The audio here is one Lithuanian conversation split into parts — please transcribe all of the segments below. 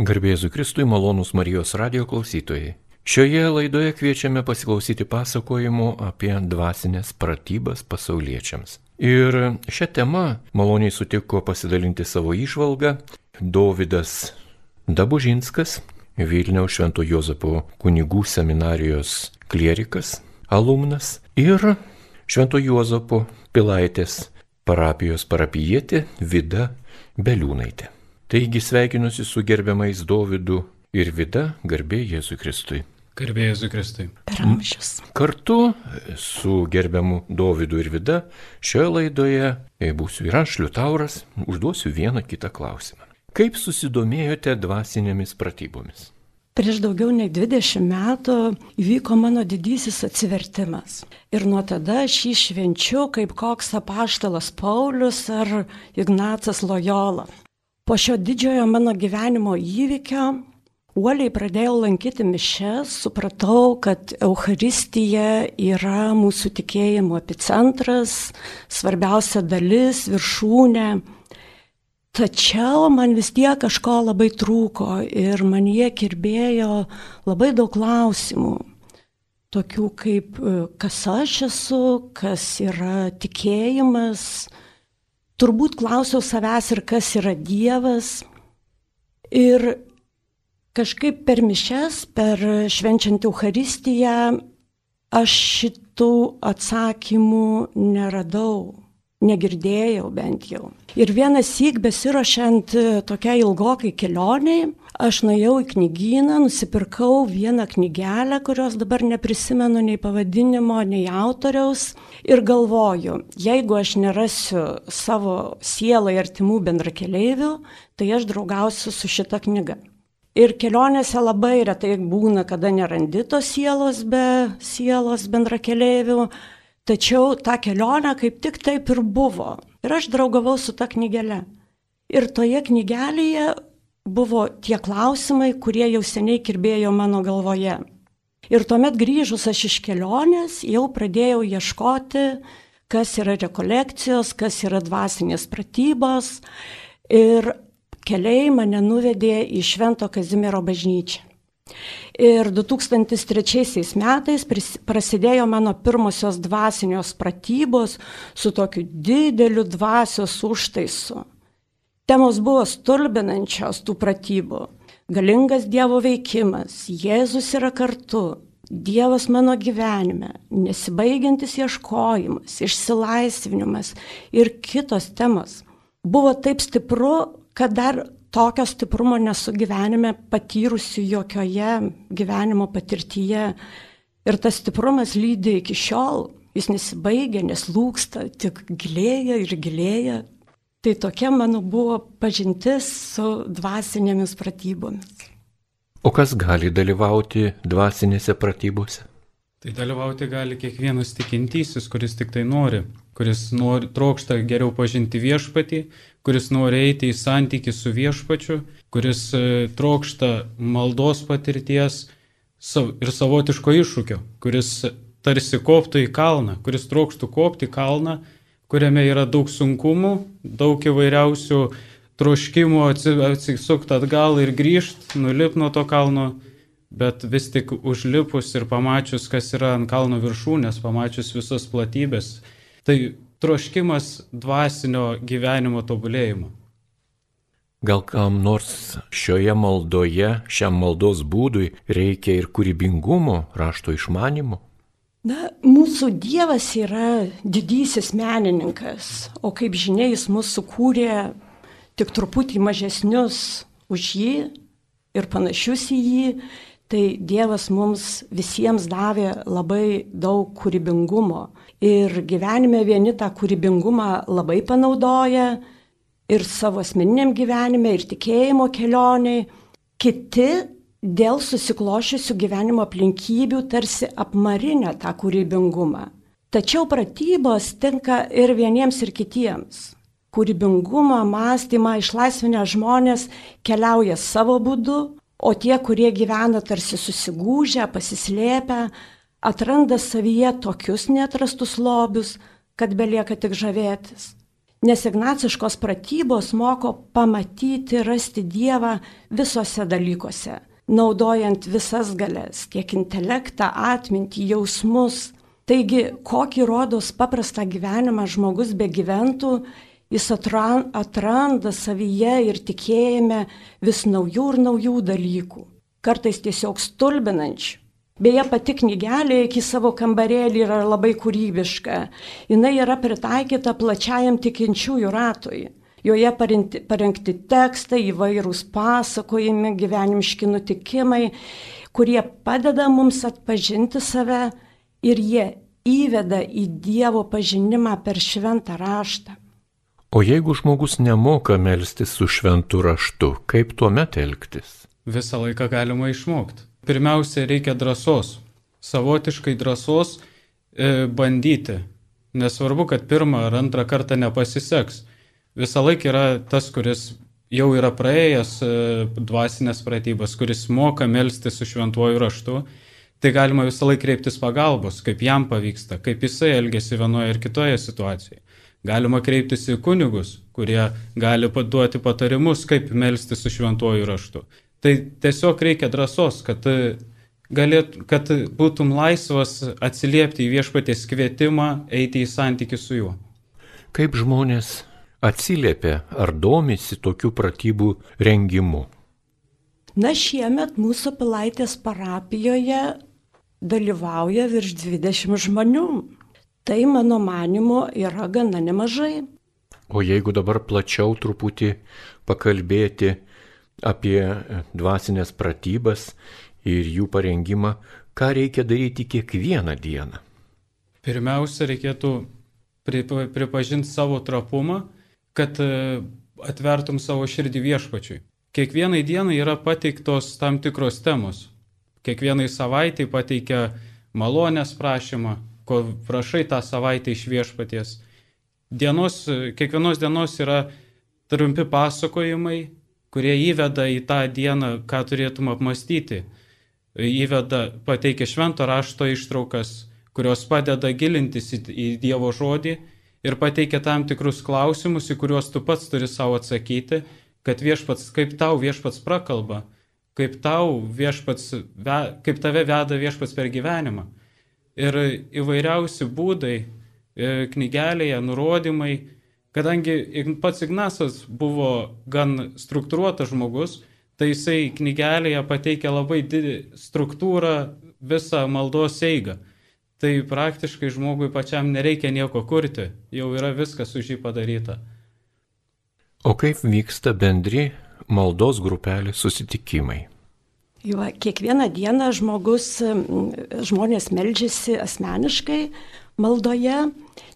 Garbėzu Kristui malonūs Marijos radio klausytojai. Šioje laidoje kviečiame pasiklausyti pasakojimų apie dvasinės pratybas pasauliečiams. Ir šią temą maloniai sutiko pasidalinti savo išvalgą Dovydas Dabužinskas, Vilniaus Švento Jozapo kunigų seminarijos klierikas, alumnas ir Švento Jozapo Pilaitės parapijos parapijietė Vida Beliūnaitė. Taigi sveikinusi su gerbiamais Dovydu ir Vida, garbė Jėzui Kristui. Garbė Jėzui Kristui. Per amžius. Kartu su gerbiamu Dovydu ir Vida šioje laidoje e, būsiu ir aš, Liutauras, užduosiu vieną kitą klausimą. Kaip susidomėjote dvasinėmis pratybomis? Prieš daugiau nei 20 metų įvyko mano didysis atsivertimas. Ir nuo tada aš jį švenčiu kaip koks apaštalas Paulius ar Ignacas Lojola. Po šio didžiojo mano gyvenimo įvykio uoliai pradėjau lankyti mišes, supratau, kad Euharistija yra mūsų tikėjimo epicentras, svarbiausia dalis, viršūnė. Tačiau man vis tiek kažko labai trūko ir man jie kirbėjo labai daug klausimų. Tokių kaip, kas aš esu, kas yra tikėjimas, turbūt klausiau savęs ir kas yra Dievas. Ir kažkaip per mišes, per švenčiant Euharistiją, aš šitų atsakymų neradau, negirdėjau bent jau. Ir vienas syk besirošiant tokiai ilgokai kelioniai, aš nuėjau į knygyną, nusipirkau vieną knygelę, kurios dabar neprisimenu nei pavadinimo, nei autoriaus ir galvoju, jeigu aš nerasiu savo sielai artimų bendrakeleivių, tai aš draugausiu su šita knyga. Ir kelionėse labai retai būna, kada nerandi tos sielos be sielos bendrakeleivių, tačiau ta kelionė kaip tik taip ir buvo. Ir aš draugavau su ta knygelė. Ir toje knygelėje buvo tie klausimai, kurie jau seniai kirbėjo mano galvoje. Ir tuomet grįžus aš iš kelionės jau pradėjau ieškoti, kas yra rekolekcijos, kas yra dvasinės pratybos. Ir keliai mane nuvedė į Švento Kazimiero bažnyčią. Ir 2003 metais prasidėjo mano pirmosios dvasinios pratybos su tokiu dideliu dvasios užtaisu. Temos buvo stulbinančios tų pratybų. Galingas Dievo veikimas, Jėzus yra kartu, Dievas mano gyvenime, nesibaigiantis ieškojimas, išsilaisvinimas ir kitos temos. Buvo taip stipru, kad dar tokio stiprumo nesu gyvenime patyrusi jokioje gyvenimo patirtyje. Ir tas stiprumas lydi iki šiol, jis nesibaigia, neslūksta, tik gilėja ir gilėja. Tai tokia mano buvo pažintis su dvasinėmis pratybomis. O kas gali dalyvauti dvasinėse pratybose? Tai dalyvauti gali kiekvienas tikintysis, kuris tik tai nori, kuris nori, trokšta geriau pažinti viešpatį, kuris nori eiti į santykių su viešpačiu, kuris e, trokšta maldos patirties ir savotiško iššūkio, kuris tarsi koptų į kalną, kuris trokštų kopti į kalną kuriame yra daug sunkumų, daug įvairiausių troškimų atsisukti atgal ir grįžti, nulip nuo to kalno, bet vis tik užlipus ir pamačius, kas yra ant kalno viršūnės, pamačius visas platybės, tai troškimas dvasinio gyvenimo tobulėjimo. Gal kam nors šioje maldoje, šiam maldos būdui reikia ir kūrybingumo, rašto išmanimo? Na, mūsų Dievas yra didysis menininkas, o kaip žinia, jis mus sukūrė tik truputį mažesnius už jį ir panašius į jį, tai Dievas mums visiems davė labai daug kūrybingumo. Ir gyvenime vieni tą kūrybingumą labai panaudoja ir savo asmeniniam gyvenime, ir tikėjimo kelioniai, kiti dėl susiklošiusių gyvenimo aplinkybių tarsi apmarinę tą kūrybingumą. Tačiau pratybos tinka ir vieniems ir kitiems. Kūrybingumą, mąstymą išlaisvinę žmonės keliauja savo būdu, o tie, kurie gyvena tarsi susigūžę, pasislėpę, atranda savyje tokius netrastus lobius, kad belieka tik žavėtis. Nes ignaciškos pratybos moko pamatyti, rasti Dievą visose dalykuose, naudojant visas galės, tiek intelektą, atmintį, jausmus. Taigi, kokį rodos paprastą gyvenimą žmogus be gyventų, jis atranda savyje ir tikėjime vis naujų ir naujų dalykų, kartais tiesiog stulbinančių. Beje, pati knygelė iki savo kambarėlį yra labai kūrybiška. Jis yra pritaikyta plačiajam tikinčiųjų ratui. Joje parengti, parengti tekstai, įvairūs pasakojimai, gyvenimiški nutikimai, kurie padeda mums atpažinti save ir jie įveda į Dievo pažinimą per šventą raštą. O jeigu žmogus nemoka melstis su šventu raštu, kaip tuomet elgtis? Visą laiką galima išmokti pirmiausia reikia drąsos, savotiškai drąsos e, bandyti. Nesvarbu, kad pirmą ar antrą kartą nepasiseks. Visą laiką yra tas, kuris jau yra praėjęs e, dvasinės pratybas, kuris moka melstį su šventuoju raštu, tai galima visą laiką kreiptis pagalbos, kaip jam pavyksta, kaip jisai elgesi vienoje ir kitoje situacijoje. Galima kreiptis į kunigus, kurie gali duoti patarimus, kaip melstį su šventuoju raštu. Tai tiesiog reikia drąsos, kad, galėt, kad būtum laisvas atsiliepti į viešpatės kvietimą eiti į santykių su juo. Kaip žmonės atsiliepia ar domisi tokių pratybų rengimu? Na šiemet mūsų pilaitės parapijoje dalyvauja virš 20 žmonių. Tai mano manimo yra gana nemažai. O jeigu dabar plačiau truputį pakalbėti apie dvasinės pratybas ir jų parengimą, ką reikia daryti kiekvieną dieną. Pirmiausia, reikėtų pripažinti savo trapumą, kad e, atvertum savo širdį viešpačiui. Kiekvienai dienai yra pateiktos tam tikros temos. Kiekvienai savaitai pateikia malonės prašymą, ko prašai tą savaitę iš viešpaties. Dienos, kiekvienos dienos yra trumpi pasakojimai, kurie įveda į tą dieną, ką turėtum apmastyti. Įveda, pateikia švento rašto ištraukas, kurios padeda gilintis į Dievo žodį ir pateikia tam tikrus klausimus, į kuriuos tu pats turi savo atsakyti, kad viešpats, kaip tau viešpats prakalba, kaip, tau viešpats, kaip tave veda viešpats per gyvenimą. Ir įvairiausi būdai e, knygelėje, nurodymai, Kadangi pats Ignasas buvo gan struktūruotas žmogus, tai jisai knygelėje pateikia labai didelį struktūrą visą maldos eigą. Tai praktiškai žmogui pačiam nereikia nieko kurti, jau yra viskas už jį padaryta. O kaip vyksta bendri maldos grupelį susitikimai? Jo, kiekvieną dieną žmogus, žmonės melžiasi asmeniškai, maldoje.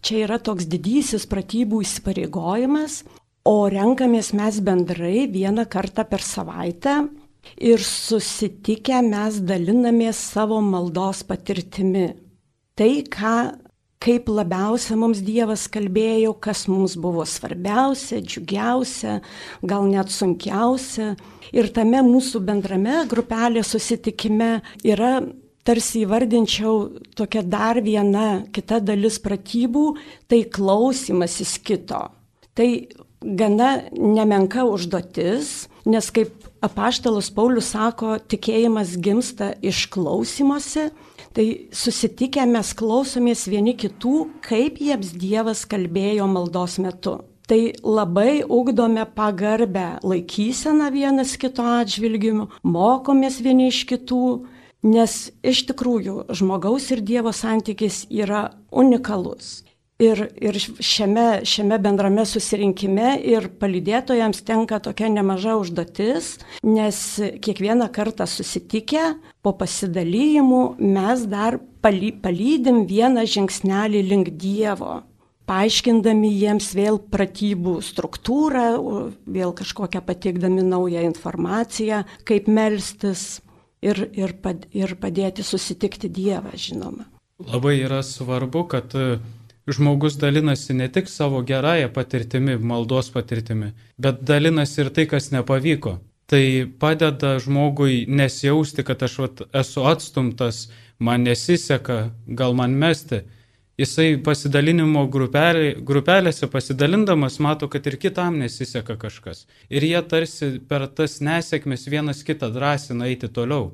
Čia yra toks didysis pratybų įsipareigojimas, o renkamės mes bendrai vieną kartą per savaitę ir susitikę mes dalinamės savo maldos patirtimi. Tai, ką, kaip labiausia mums Dievas kalbėjo, kas mums buvo svarbiausia, džiugiausia, gal net sunkiausia. Ir tame mūsų bendrame grupelė susitikime yra tarsi įvardinčiau tokia dar viena kita dalis pratybų, tai klausimasis kito. Tai gana nemenka užduotis, nes kaip apaštalas Paulius sako, tikėjimas gimsta iš klausimuose, tai susitikę mes klausomės vieni kitų, kaip jiems Dievas kalbėjo maldos metu. Tai labai ugdome pagarbę laikyseną vienas kito atžvilgimu, mokomės vieni iš kitų, Nes iš tikrųjų žmogaus ir Dievo santykis yra unikalus. Ir, ir šiame, šiame bendrame susirinkime ir palydėtojams tenka tokia nemaža užduotis, nes kiekvieną kartą susitikę po pasidalyjimų mes dar paly, palydim vieną žingsnelį link Dievo, paaiškindami jiems vėl pratybų struktūrą, vėl kažkokią pateikdami naują informaciją, kaip melstis ir, ir, pad, ir padėti susitikti Dievą, žinoma. Labai yra svarbu, kad žmogus dalinasi ne tik savo gerąją patirtimi, maldos patirtimi, bet dalinasi ir tai, kas nepavyko. Tai padeda žmogui nesijausti, kad aš vat, esu atstumtas, man nesiseka, gal man mesti. Jisai pasidalinimo grupelė, grupelėse pasidalindamas mato, kad ir kitam nesiseka kažkas. Ir jie tarsi per tas nesėkmes vienas kitą drąsina eiti toliau.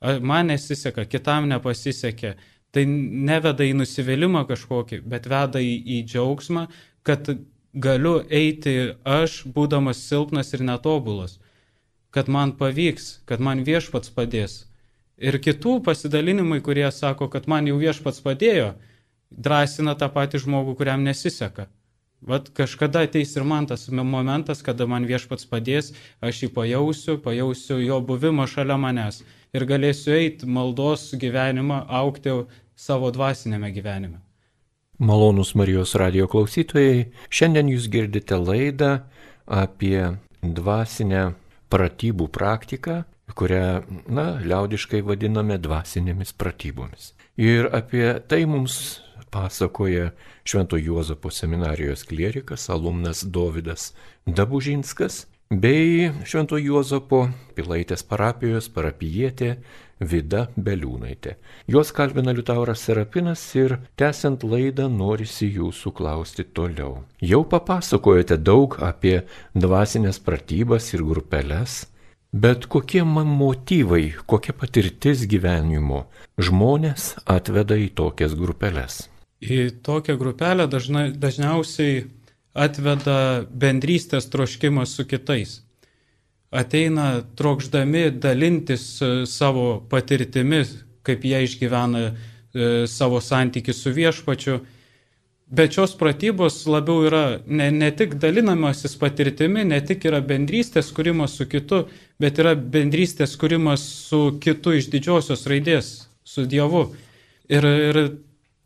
Man nesiseka, kitam nepasisekė. Tai neveda į nusivylimą kažkokį, bet veda į, į džiaugsmą, kad galiu eiti aš, būdamas silpnas ir netobulas. Kad man pavyks, kad man viešpats padės. Ir kitų pasidalinimai, kurie sako, kad man jau viešpats padėjo, drąsina tą patį žmogų, kuriam nesiseka. Vat kažkada ateis ir man tas momentas, kada man viešpats padės, aš jį pajausiu, pajausiu jo buvimą šalia manęs ir galėsiu eiti maldos gyvenimą, aukti savo dvasinėme gyvenime. Malonus Marijos radio klausytojai, šiandien jūs girdite laidą apie dvasinę pratybų praktiką, kurią, na, liaudiškai vadiname dvasinėmis pratybomis. Ir apie tai mums pasakoja Švento Juozapo seminarijos klierikas, alumnas Dovydas Dabužinskas bei Švento Juozapo Pilaitės parapijos parapijietė Vida Beliūnaitė. Juos kalbina Liutauras Serapinas ir tęsiant laidą norisi jūsų klausti toliau. Jau papasakojote daug apie dvasinės pratybas ir grupeles, bet kokie man motyvai, kokia patirtis gyvenimo žmonės atveda į tokias grupeles? į tokią grupelę dažna, dažniausiai atveda bendrystės troškimas su kitais. Ateina trokšdami dalintis e, savo patirtimi, kaip jie išgyvena e, savo santykių su viešpačiu. Bet šios pratybos labiau yra ne, ne tik dalinamasis patirtimi, ne tik yra bendrystės kūrimas su kitu, bet yra bendrystės kūrimas su kitu iš didžiosios raidės, su Dievu. Ir, ir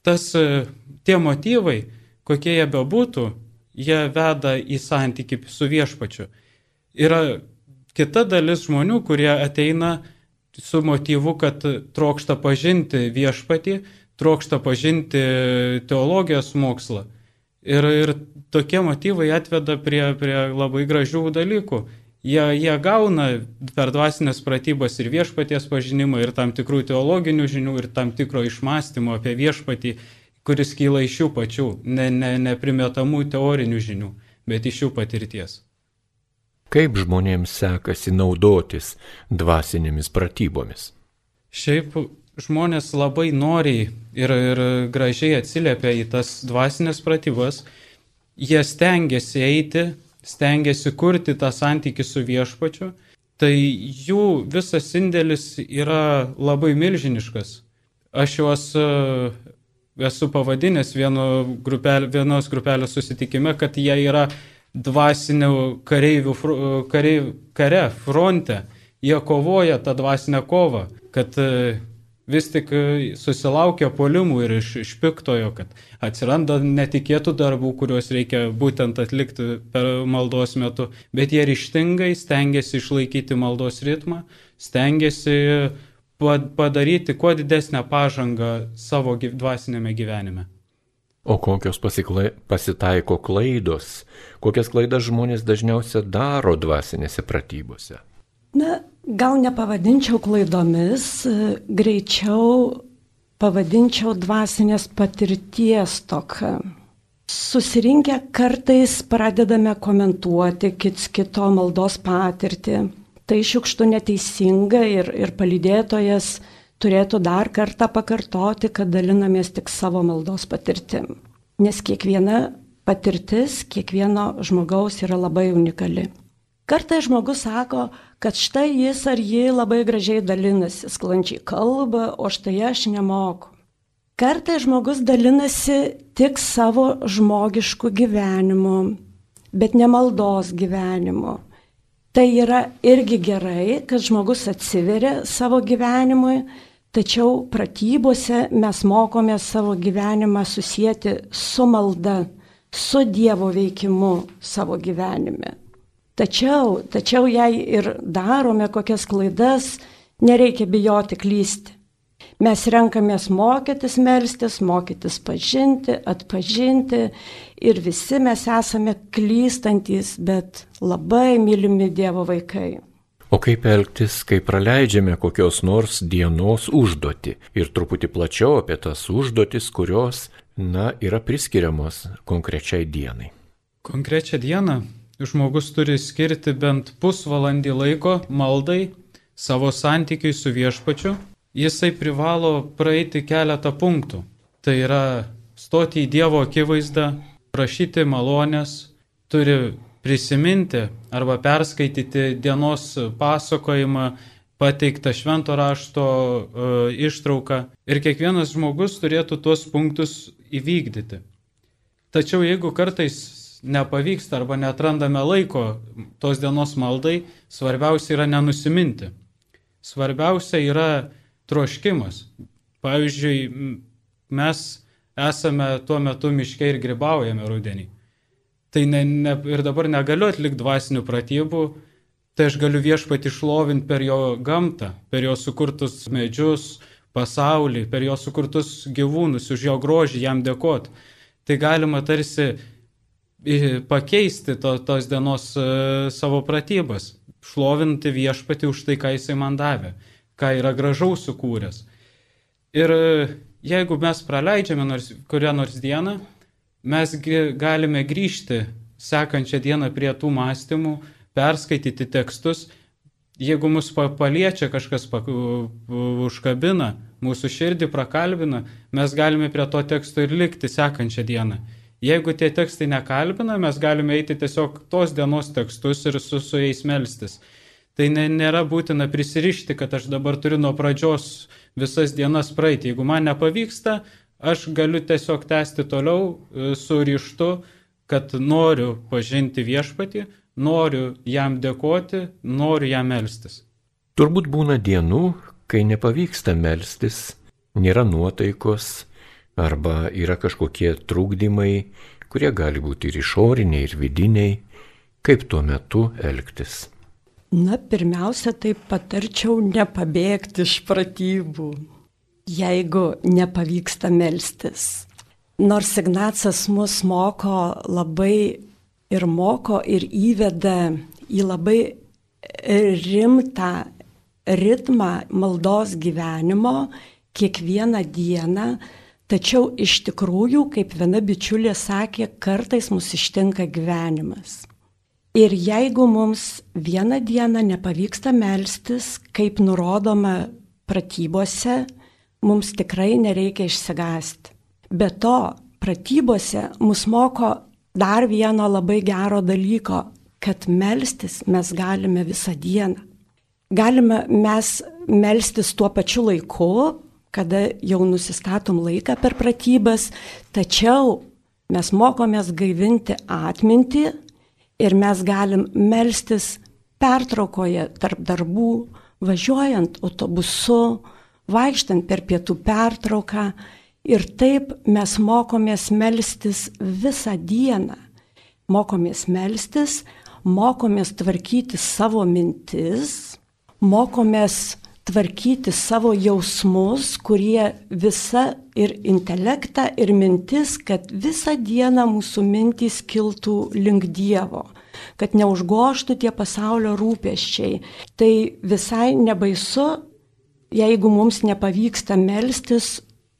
tas, e, tie motyvai, kokie jie bebūtų, jie veda į santyki su viešpačiu. Yra kita dalis žmonių, kurie ateina su motyvu, kad trokšta pažinti viešpatį, trokšta pažinti teologijos mokslą. Ir, ir tokie motyvai atveda prie, prie labai gražių dalykų jie, jie gauna per dvasinės pratybas ir viešpaties pažinimą, ir tam tikrų teologinių žinių, ir tam tikro išmąstymo apie viešpatį, kuris kyla iš jų pačių, ne, ne, neprimetamų teorinių žinių, bet iš jų patirties. Kaip žmonėms sekasi naudotis dvasinėmis pratybomis? Šiaip žmonės labai noriai ir, ir gražiai atsiliepia į tas dvasinės pratybas, jie stengiasi eiti stengiasi kurti tą santykių su viešpačiu, tai jų visas indėlis yra labai milžiniškas. Aš juos e, esu pavadinęs vieno grupel, vienos grupelės susitikime, kad jie yra dvasinių kareivių kareiv, kare, fronte. Jie kovoja tą dvasinę kovą, kad e, vis tik e, susilaukia polimų ir iš, iš piktojo, kad atsiranda netikėtų darbų, kuriuos reikia būtent atlikti per maldos metu, bet jie ryštingai stengiasi išlaikyti maldos ritmą, stengiasi padaryti kuo didesnę pažangą savo dvasinėme gyvenime. O kokios pasiklai, pasitaiko klaidos, kokias klaidas žmonės dažniausiai daro dvasinėse pratybose? Na, gal nepavadinčiau klaidomis, greičiau pavadinčiau dvasinės patirties toką. Susirinkę kartais pradedame komentuoti kits kito maldos patirtį. Tai šiukštų neteisinga ir, ir palydėtojas turėtų dar kartą pakartoti, kad dalinamės tik savo maldos patirtim. Nes kiekviena patirtis, kiekvieno žmogaus yra labai unikali. Kartai žmogus sako, kad štai jis ar ji labai gražiai dalinasi, sklandžiai kalba, o štai aš nemoku. Kartai žmogus dalinasi tik savo žmogišku gyvenimu, bet ne maldos gyvenimu. Tai yra irgi gerai, kad žmogus atsiveria savo gyvenimui, tačiau pratybose mes mokome savo gyvenimą susijęti su malda, su Dievo veikimu savo gyvenime. Tačiau, tačiau jei ir darome kokias klaidas, nereikia bijoti klysti. Mes renkamės mokytis melstis, mokytis pažinti, atpažinti ir visi mes esame klystantis, bet labai mylimi Dievo vaikai. O kaip elgtis, kai praleidžiame kokios nors dienos užduoti ir truputį plačiau apie tas užduotis, kurios na, yra priskiriamos konkrečiai dienai. Konkrečią dieną žmogus turi skirti bent pusvalandį laiko maldai, savo santykiai su viešpačiu. Jisai privalo praeiti keletą punktų. Tai yra stoti į Dievo akivaizdą, prašyti malonės, turi prisiminti arba perskaityti dienos pasakojimą, pateiktą švento rašto e, ištrauką ir kiekvienas žmogus turėtų tuos punktus įvykdyti. Tačiau jeigu kartais nepavyksta arba netrandame laiko tos dienos maldai, svarbiausia yra nenusiminti. Svarbiausia yra troškimas. Pavyzdžiui, mes esame tuo metu miške ir gribaujame rudenį. Tai ne, ne, ir dabar negaliu atlikti dvasinių pratybų, tai aš galiu viešpati išlovinti per jo gamtą, per jo sukurtus medžius, pasaulį, per jo sukurtus gyvūnus, už jo grožį jam dėkoti. Tai galima tarsi pakeisti to, tos dienos uh, savo pratybas, šlovinti viešpati už tai, ką jisai man davė, ką yra gražaus sukūręs. Ir uh, jeigu mes praleidžiame nors, kurią nors dieną, mes galime grįžti sekančią dieną prie tų mąstymų, perskaityti tekstus, jeigu mus paliečia kažkas užkabina, mūsų širdį prakalbina, mes galime prie to teksto ir likti sekančią dieną. Jeigu tie tekstai nekalbina, mes galime eiti tiesiog tos dienos tekstus ir su, su jais melstis. Tai ne, nėra būtina prisirišti, kad aš dabar turiu nuo pradžios visas dienas praeiti. Jeigu man nepavyksta, aš galiu tiesiog tęsti toliau e, su ryštu, kad noriu pažinti viešpatį, noriu jam dėkoti, noriu jam melstis. Turbūt būna dienų, kai nepavyksta melstis, nėra nuotaikos, arba yra kažkokie trūkdymai, kurie gali būti ir išoriniai, ir vidiniai, kaip tuo metu elgtis. Na, pirmiausia, tai patarčiau nepabėgti iš pratybų, jeigu nepavyksta melstis. Nors Ignacas mus moko labai ir moko ir įveda į labai rimtą ritmą maldos gyvenimo kiekvieną dieną, Tačiau iš tikrųjų, kaip viena bičiulė sakė, kartais mus ištinka gyvenimas. Ir jeigu mums vieną dieną nepavyksta melstis, kaip nurodoma pratybose, mums tikrai nereikia išsigasti. Be to, pratybose mus moko dar vieno labai gero dalyko, kad melstis mes galime visą dieną. Galime mes melstis tuo pačiu laiku, kada jau nusistatom laiką per pratybas, tačiau mes mokomės gaivinti atmintį ir mes galim melstis pertraukoje tarp darbų, važiuojant autobusu, vaikštant per pietų pertrauką ir taip mes mokomės melstis visą dieną. Mokomės melstis, mokomės tvarkyti savo mintis, mokomės tvarkyti savo jausmus, kurie visa ir intelektą, ir mintis, kad visą dieną mūsų mintys kiltų link Dievo, kad neužgoštų tie pasaulio rūpeščiai. Tai visai nebaisu, jeigu mums nepavyksta melstis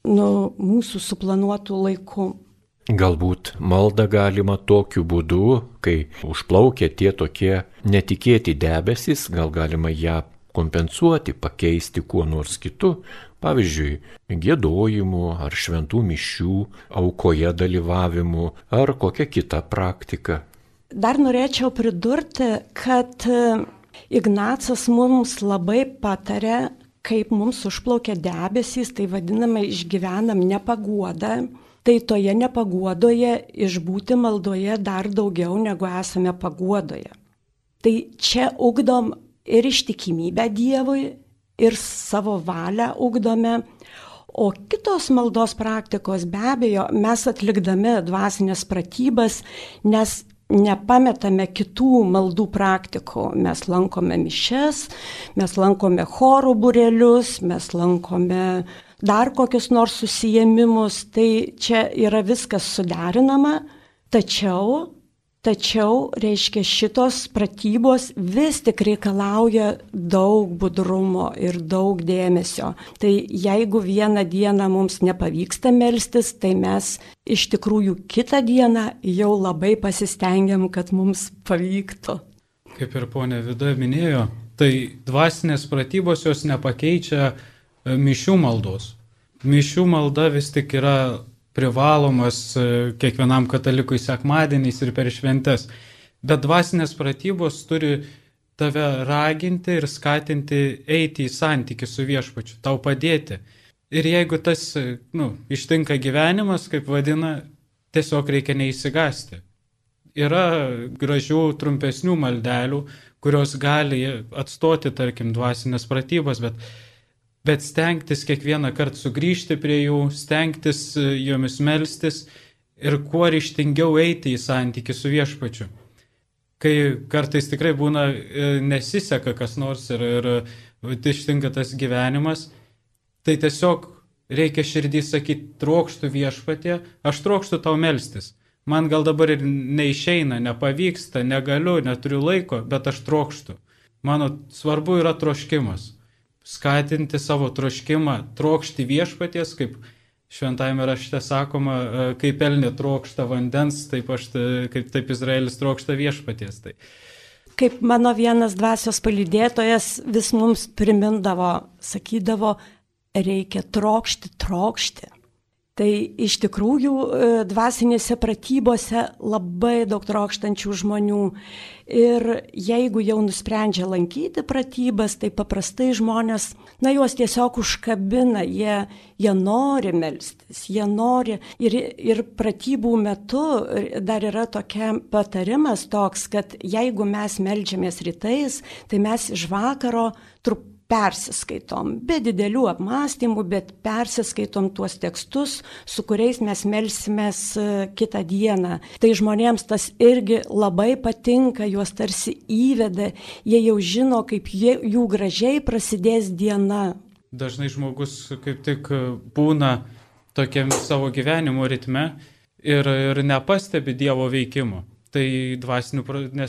nuo mūsų suplanuotų laikų. Galbūt maldą galima tokiu būdu, kai užplaukia tie tokie netikėti debesis, gal galima ją kompensuoti, pakeisti kuo nors kitu, pavyzdžiui, gėdojimu ar šventų mišių, aukoje dalyvavimu ar kokia kita praktika. Dar norėčiau pridurti, kad e, Ignacas mums labai patarė, kaip mums užplaukia debesys, tai vadinamai išgyvenam nepaguodą. Tai toje nepaguodoje išbūti maldoje dar daugiau negu esame paguodoje. Tai čia ugdom ir ištikimybę Dievui, ir savo valią ugdome. O kitos maldos praktikos be abejo mes atlikdami dvasinės pratybas, nes nepametame kitų maldų praktikų. Mes lankome mišes, mes lankome chorų burelius, mes lankome dar kokius nors susijėmimus, tai čia yra viskas suderinama, tačiau Tačiau, reiškia, šitos pratybos vis tik reikalauja daug budrumo ir daug dėmesio. Tai jeigu vieną dieną mums nepavyksta melstis, tai mes iš tikrųjų kitą dieną jau labai pasistengiam, kad mums pavyktų. Kaip ir ponė Vida minėjo, tai dvasinės pratybos jos nepakeičia mišių maldos. Mišių malda vis tik yra privalomas e, kiekvienam katalikui sekmadieniais ir per šventes. Bet dvasinės pratybos turi tave raginti ir skatinti eiti į santykių su viešpačiu, tau padėti. Ir jeigu tas, e, nu, ištinka gyvenimas, kaip vadina, tiesiog reikia neįsigasti. Yra gražių, trumpesnių maldelių, kurios gali atstoti, tarkim, dvasinės pratybos, bet bet stengtis kiekvieną kartą sugrįžti prie jų, stengtis e, jomis melstis ir kuo ryštingiau eiti į santykių su viešpačiu. Kai kartais tikrai būna e, nesiseka kas nors ir, ir ištinka tas gyvenimas, tai tiesiog reikia širdį sakyti, trokštų viešpatė, aš trokštų tau melstis. Man gal dabar ir neišeina, nepavyksta, negaliu, neturiu laiko, bet aš trokštų. Mano svarbu yra troškimas skatinti savo troškimą, trokšti viešpaties, kaip šventajame rašte sakoma, e, kaip elnė trokšta vandens, taip, aš, kaip taip Izraelis trokšta viešpaties. Tai. Kaip mano vienas dvasios palydėtojas vis mums primindavo, sakydavo, reikia trokšti, trokšti. Tai iš tikrųjų e, dvasinėse pratybose labai daug trokštančių žmonių. Ir jeigu jau nusprendžia lankyti pratybas, tai paprastai žmonės, na, juos tiesiog užkabina, jie, jie nori melstis, jie nori. Ir, ir pratybų metu dar yra tokia patarimas toks, kad jeigu mes melžiamės rytais, tai mes iš vakaro truputį persiskaitom, be didelių apmąstymų, bet persiskaitom tuos tekstus, su kuriais mes melsimės e, kitą dieną. Tai žmonėms tas irgi labai patinka, juos tarsi įveda, jie jau žino, kaip jie, jų gražiai prasidės diena. Dažnai žmogus kaip tik būna tokiam savo gyvenimo ritme ir, ir nepastebi Dievo veikimo. Tai dvasinių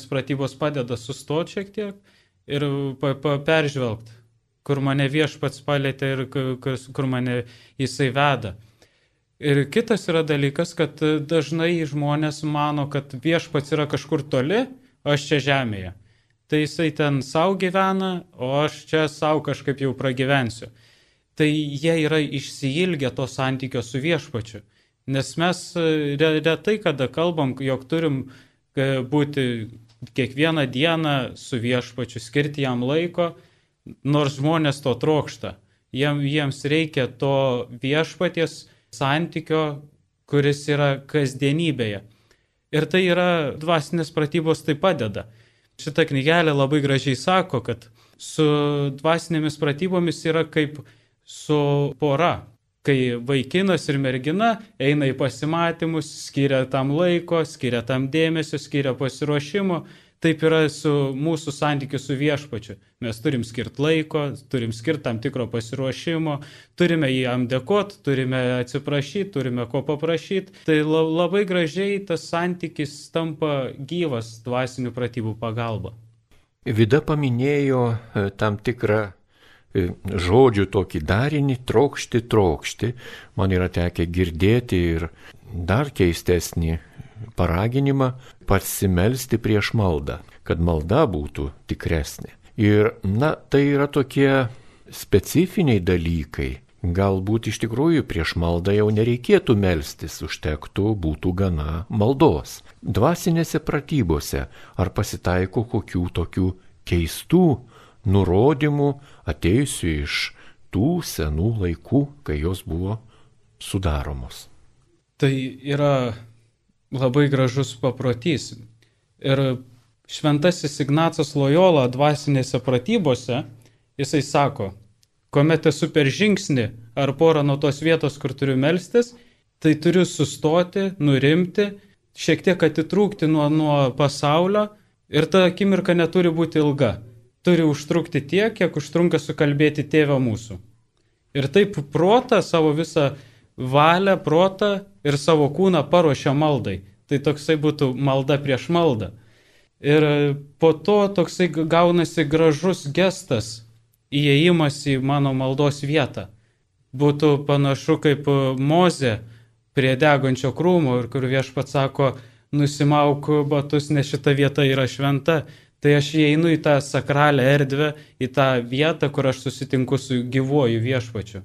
pratybos padeda sustoti šiek tiek ir pa, pa, peržvelgti kur mane viešpats palėtė ir kur mane jisai veda. Ir kitas yra dalykas, kad dažnai žmonės mano, kad viešpats yra kažkur toli, aš čia žemėje. Tai jisai ten savo gyvena, o aš čia savo kažkaip jau pragyvensiu. Tai jie yra išsiilgę to santykio su viešpačiu. Nes mes retai kada kalbam, jog turim e, būti kiekvieną dieną su viešpačiu, skirti jam laiko nors žmonės to trokšta. Jiem, jiems reikia to viešpaties santykio, kuris yra kasdienybėje. Ir tai yra dvasinės pratybos tai padeda. Šitą knygelę labai gražiai sako, kad su dvasinėmis pratybomis yra kaip su pora. Kai vaikinas ir mergina eina į pasimatymus, skiria tam laiko, skiria tam dėmesio, skiria pasiruošimo, Taip yra su mūsų santykiu su viešpačiu. Mes turim skirti laiko, turim skirti tam tikro pasiruošimo, turime jam dėkoti, turime atsiprašyti, turime ko paprašyti. Tai labai gražiai tas santykis tampa gyvas dvasinių pratybų pagalba. Vida paminėjo e, tam tikrą e, žodžių tokį darinį - trokšti, trokšti. Man yra tekę girdėti ir dar keistesnį paraginimą pasimelsti prieš maldą, kad malda būtų tikresnė. Ir, na, tai yra tokie specifiniai dalykai. Galbūt iš tikrųjų prieš maldą jau nereikėtų melstis, užtektų būtų gana maldos. Dvasinėse pratybose ar pasitaiko kokių tokių keistų nurodymų atėjusių iš tų senų laikų, kai jos buvo sudaromos. Tai yra labai gražus paprotys. Ir šventasis Ignacas Lojola dvasinėse pratybose, jisai sako, kuomet esu per žingsnį ar porą nuo tos vietos, kur turiu melstis, tai turiu sustoti, nurimti, šiek tiek atitrūkti nuo, nuo pasaulio ir ta akimirka neturi būti ilga. Turi užtrukti tiek, kiek užtrunka sukalbėti tėvą mūsų. Ir taip protą, savo visą valią, protą ir savo kūną paruošia maldai. Tai toksai būtų malda prieš maldą. Ir po to toksai gaunasi gražus gestas, įėjimas į mano maldos vietą. Būtų panašu kaip Moze prie degančio krūmo ir kur viešpats sako, nusimauk batus, nes šita vieta yra šventa. Tai aš įeinu į tą sakralę erdvę, į tą vietą, kur aš susitinku su gyvuoju viešpačiu.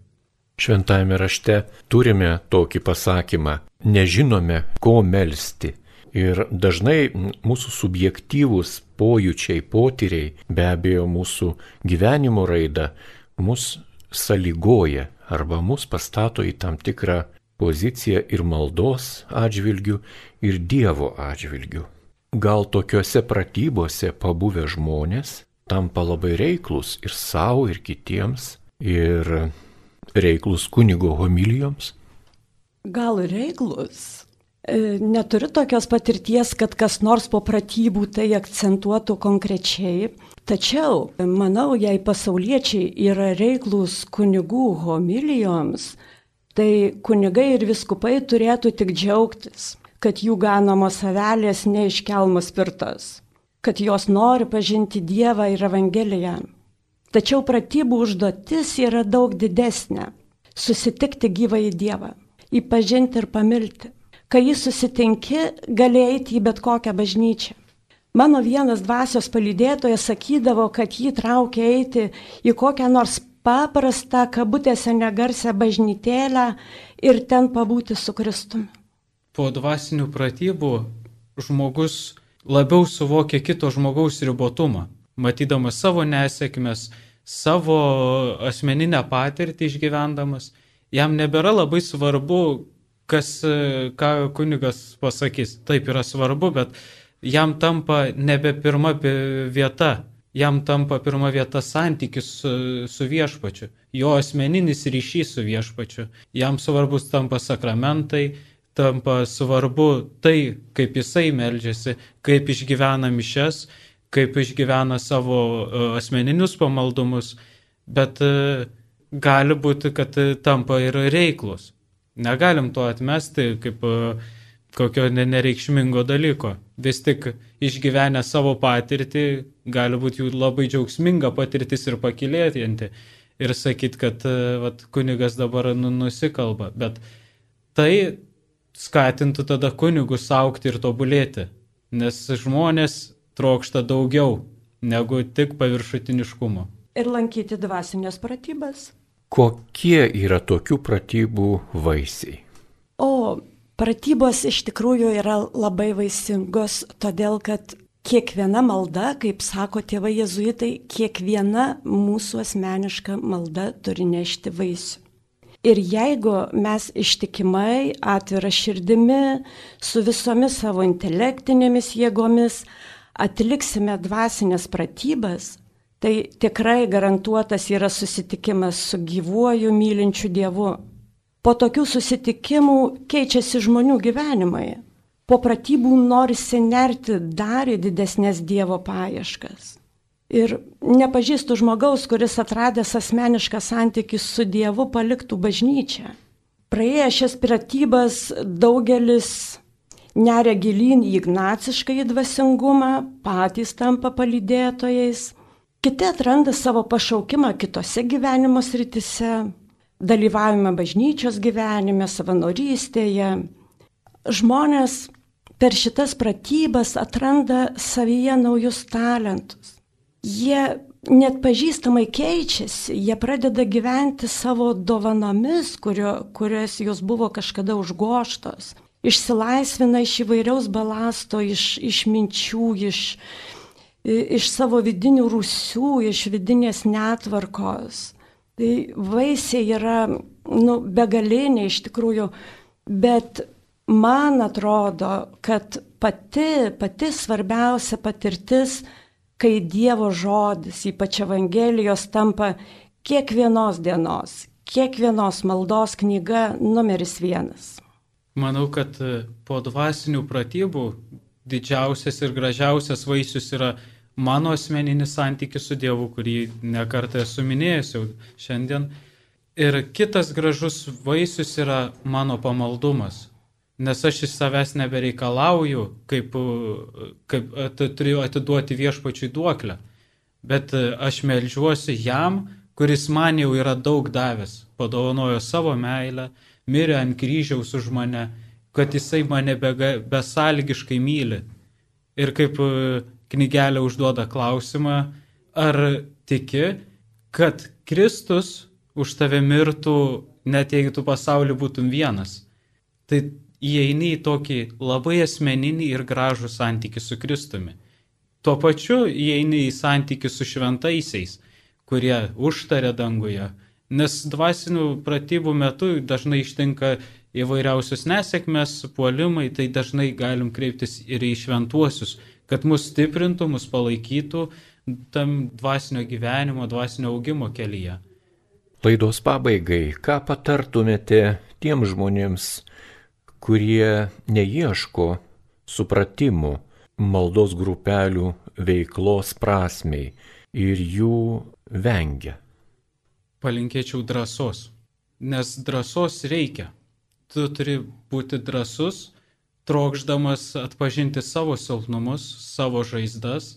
Šventajame rašte turime tokį pasakymą - nežinome, ko melstį. Ir dažnai mūsų subjektyvūs pojūčiai, potyriai, be abejo mūsų gyvenimo raida, mus saligoja arba mus pastato į tam tikrą poziciją ir maldos atžvilgių, ir Dievo atžvilgių. Gal tokiuose pratybose pabuvę žmonės tampa labai reiklus ir savo, ir kitiems, ir reiklus kunigo homilijoms? Gal reiklus, E, neturiu tokios patirties, kad kas nors po pratybų tai akcentuotų konkrečiai. Tačiau, manau, jei pasauliečiai yra reiklus kunigų homilijoms, tai kunigai ir viskupai turėtų tik džiaugtis, kad jų ganamos avelės neiškelmas pirtas, kad jos nori pažinti Dievą ir Evangeliją. Tačiau pratybų užduotis yra daug didesnė - susitikti gyvą į Dievą, įpažinti ir pamilti kai jį susitinki, gali eiti į bet kokią bažnyčią. Mano vienas dvasios palydėtojas sakydavo, kad jį traukia eiti į kokią nors paprastą, kabutėse negarsę bažnytėlę ir ten pabūti su Kristumi. Po dvasinių pratybų žmogus labiau suvokia kito žmogaus ribotumą, matydamas savo nesėkmes, savo asmeninę patirtį išgyvendamas. Jam nebėra labai svarbu, kas, ką kunigas pasakys, taip yra svarbu, bet jam tampa nebe pirma vieta, jam tampa pirma vieta santykis su, su viešpačiu, jo asmeninis ryšys su viešpačiu, jam svarbus tampa sakramentai, tampa svarbu tai, kaip jisai meldžiasi, kaip išgyvena mišes, kaip išgyvena savo e, asmeninius pamaldumus, bet e, gali būti, kad tampa ir reiklus. Negalim to atmesti kaip e, kokio nereikšmingo dalyko. Vis tik išgyvenę savo patirtį, gali būti jų labai džiaugsminga patirtis ir pakilėtinti. Ir sakyti, kad vat, kunigas dabar nu, nusikalba. Bet tai skatintų tada kunigus aukti ir tobulėti. Nes žmonės trokšta daugiau negu tik paviršutiniškumo. Ir lankyti dvasinės pratybas. Kokie yra tokių pratybų vaisiai? O pratybos iš tikrųjų yra labai vaisingos, todėl kad kiekviena malda, kaip sako tėvai jezuitai, kiekviena mūsų asmeniška malda turi nešti vaisių. Ir jeigu mes ištikimai, atvira širdimi, su visomis savo intelektinėmis jėgomis atliksime dvasinės pratybas, tai tikrai garantuotas yra susitikimas su gyvuoju mylinčiu Dievu. Po tokių susitikimų keičiasi žmonių gyvenimai. Po pratybų norisi nerti dar į didesnės Dievo paieškas. Ir nepažįstu žmogaus, kuris atradęs asmenišką santykį su Dievu paliktų bažnyčią. Praėję šias pratybas daugelis neria gilyn į ignacišką į dvasingumą, patys tampa palydėtojais Kiti atranda savo pašaukimą kitose gyvenimo sritise, dalyvavimą bažnyčios gyvenime, savanorystėje. Žmonės per šitas pratybas atranda savyje naujus talentus. Jie net pažįstamai keičiasi, jie pradeda gyventi savo dovanomis, kurio, kurios jos buvo kažkada užgoštos. Išsilaisvina iš įvairiaus balasto, iš, iš minčių, iš, iš savo vidinių rūsių, iš vidinės netvarkos. Tai vaisiai yra nu, begaliniai iš tikrųjų, bet man atrodo, kad pati, pati svarbiausia patirtis, kai Dievo žodis, ypač Evangelijos, tampa kiekvienos dienos, kiekvienos maldos knyga numeris vienas. Manau, kad po dvasinių pratybų didžiausias ir gražiausias vaisius yra mano asmeninis santykis su Dievu, kurį nekartą esu minėjęs jau šiandien. Ir kitas gražus vaisius yra mano pamaldumas. nes aš iš savęs nebereikalauju, kaip, kaip at, turiu atiduoti viešpačiui duoklę, bet aš melžiuosi jam, kuris man jau yra daug davęs, padovanojo savo meilę, mirė ant kryžiaus už mane, kad jisai mane besalgiškai myli. Ir kaip knygelė užduoda klausimą, ar tiki, kad Kristus už tave mirtų, net jeigu tu pasauliu būtum vienas. Tai įeini į tokį labai asmeninį ir gražų santykių su Kristumi. Tuo pačiu įeini į santykių su šventaisiais, kurie užtarė danguje, nes dvasinių pratybų metu dažnai ištinka įvairiausios nesėkmės, puolimai, tai dažnai galim kreiptis ir į šventuosius, kad mus stiprintų, mus palaikytų tam dvasinio gyvenimo, dvasinio augimo kelyje. Laidos pabaigai, ką patartumėte tiem žmonėms, kurie neieško supratimų maldos grupelių veiklos prasmei ir jų vengia. Palinkėčiau drąsos, nes drąsos reikia. Tu turi būti drąsus, trokšdamas atpažinti savo silpnumus, savo žaizdas.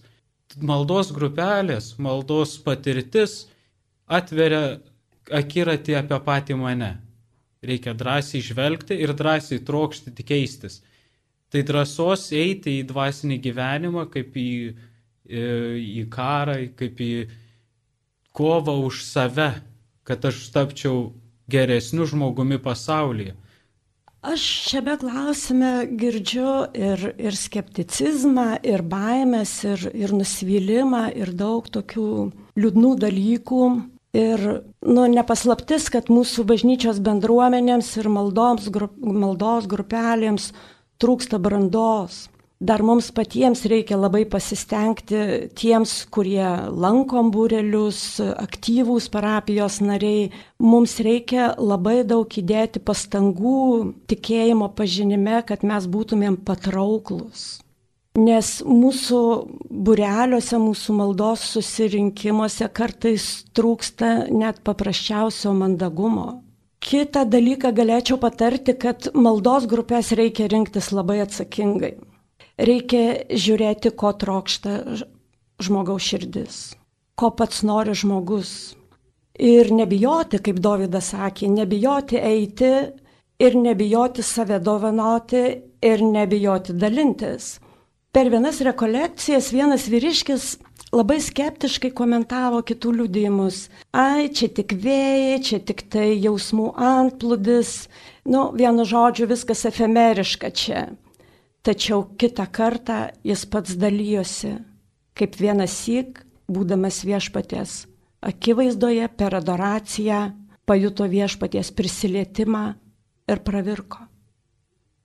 Maldos grupelės, maldos patirtis atveria akiratį apie patį mane reikia drąsiai žvelgti ir drąsiai trokšti keistis. Tai drąsos eiti į dvasinį gyvenimą, kaip į, į karą, kaip į kovą už save, kad aš tapčiau geresniu žmogumi pasaulyje. Aš šiame klausime girdžiu ir, ir skepticizmą, ir baimės, ir, ir nusivylimą, ir daug tokių liūdnų dalykų. Ir nu, nepaslaptis, kad mūsų bažnyčios bendruomenėms ir maldoms, grup, maldos grupelėms trūksta brandos. Dar mums patiems reikia labai pasistengti tiems, kurie lankom būrelius, aktyvūs parapijos nariai. Mums reikia labai daug įdėti pastangų tikėjimo pažinime, kad mes būtumėm patrauklus. Nes mūsų bureliuose, mūsų maldos susirinkimuose kartais trūksta net paprasčiausio mandagumo. Kita dalyką galėčiau patarti, kad maldos grupės reikia rinktis labai atsakingai. Reikia žiūrėti, ko trokšta žmogaus širdis, ko pats nori žmogus. Ir nebijoti, kaip Davidas sakė, nebijoti eiti ir nebijoti save dovanoti ir nebijoti dalintis Per vienas rekolekcijas vienas vyriškis labai skeptiškai komentavo kitų liudijimus. Ai, čia tik vėjai, čia tik tai jausmų antplūdis. Nu, vienu žodžiu, viskas efemeriška čia. Tačiau kitą kartą jis pats dalyjosi, kaip vienas syk, būdamas viešpaties akivaizdoje per adoraciją, pajuto viešpaties prisilietimą ir pravirko.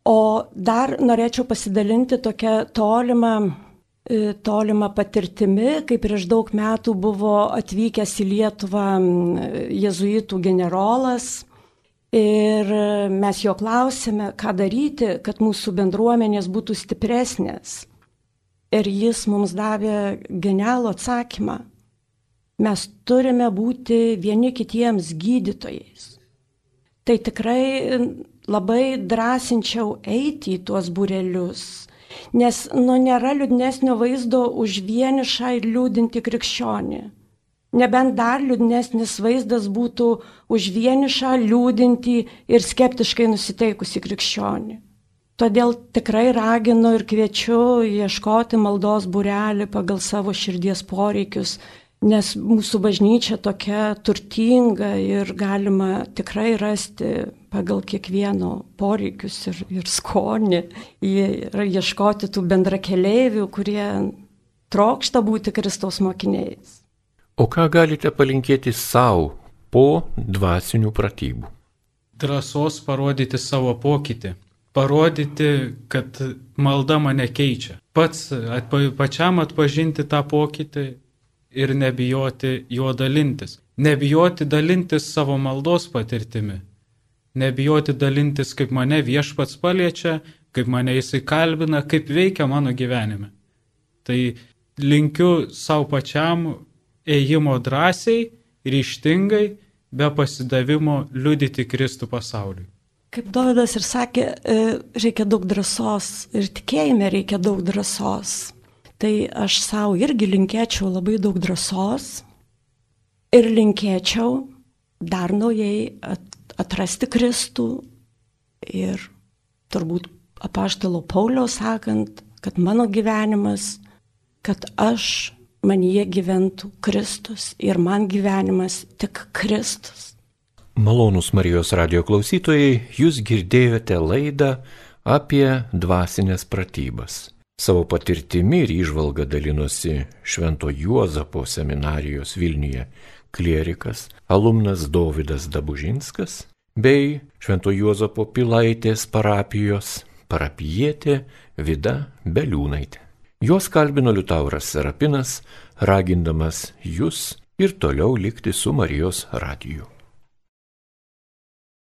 O dar norėčiau pasidalinti tokią tolimą, e, tolimą patirtimi, kai prieš daug metų buvo atvykęs į Lietuvą jezuitų generolas ir mes jo klausėme, ką daryti, kad mūsų bendruomenės būtų stipresnės. Ir jis mums davė genialų atsakymą. Mes turime būti vieni kitiems gydytojais. Tai tikrai labai drąsinčiau eiti į tuos burelius, nes nu nėra liūdnesnio vaizdo už vienišą ir liūdinti krikščionį. Nebent dar liūdnesnis vaizdas būtų už vienišą, liūdinti ir skeptiškai nusiteikusi krikščionį. Todėl tikrai raginu ir kviečiu ieškoti maldos burelį pagal savo širdies poreikius, nes mūsų bažnyčia tokia turtinga ir galima tikrai rasti pagal kiekvieno poreikius ir, ir skonį ir ieškoti tų bendrakeleivių, kurie trokšta būti Kristaus mokiniais. O ką galite palinkėti savo po dvasinių pratybų? Drąsos parodyti savo pokytį. Parodyti, kad malda mane keičia. Pats atpa, pačiam atpažinti tą pokytį ir nebijoti juo dalintis. Nebijoti dalintis savo maldos patirtimi. Nebijoti dalintis, kaip mane viešpats paliečia, kaip mane jisai kalbina, kaip veikia mano gyvenime. Tai linkiu savo pačiam ėjimo drąsiai, ryštingai, be pasidavimo liudyti Kristų pasauliui. Kaip Dovydas ir sakė, e, reikia daug drąsos ir tikėjime reikia daug drąsos. Tai aš savo irgi linkėčiau labai daug drąsos ir linkėčiau dar naujai atrasti Kristų ir turbūt apaštalo Pauliaus sakant, kad mano gyvenimas, kad aš manyje gyventų Kristus ir man gyvenimas tik Kristus. Malonus Marijos radio klausytojai, jūs girdėjote laidą apie dvasinės pratybas. Savo patirtimi ir išvalga dalinosi Švento Juozapo seminarijos Vilniuje klierikas, alumnas Dovydas Dabužinskas bei Švento Juozapo Pilaitės parapijos parapijietė Vida Beliūnaitė. Juos kalbino Liutauras Serapinas, ragindamas jūs ir toliau likti su Marijos radiju.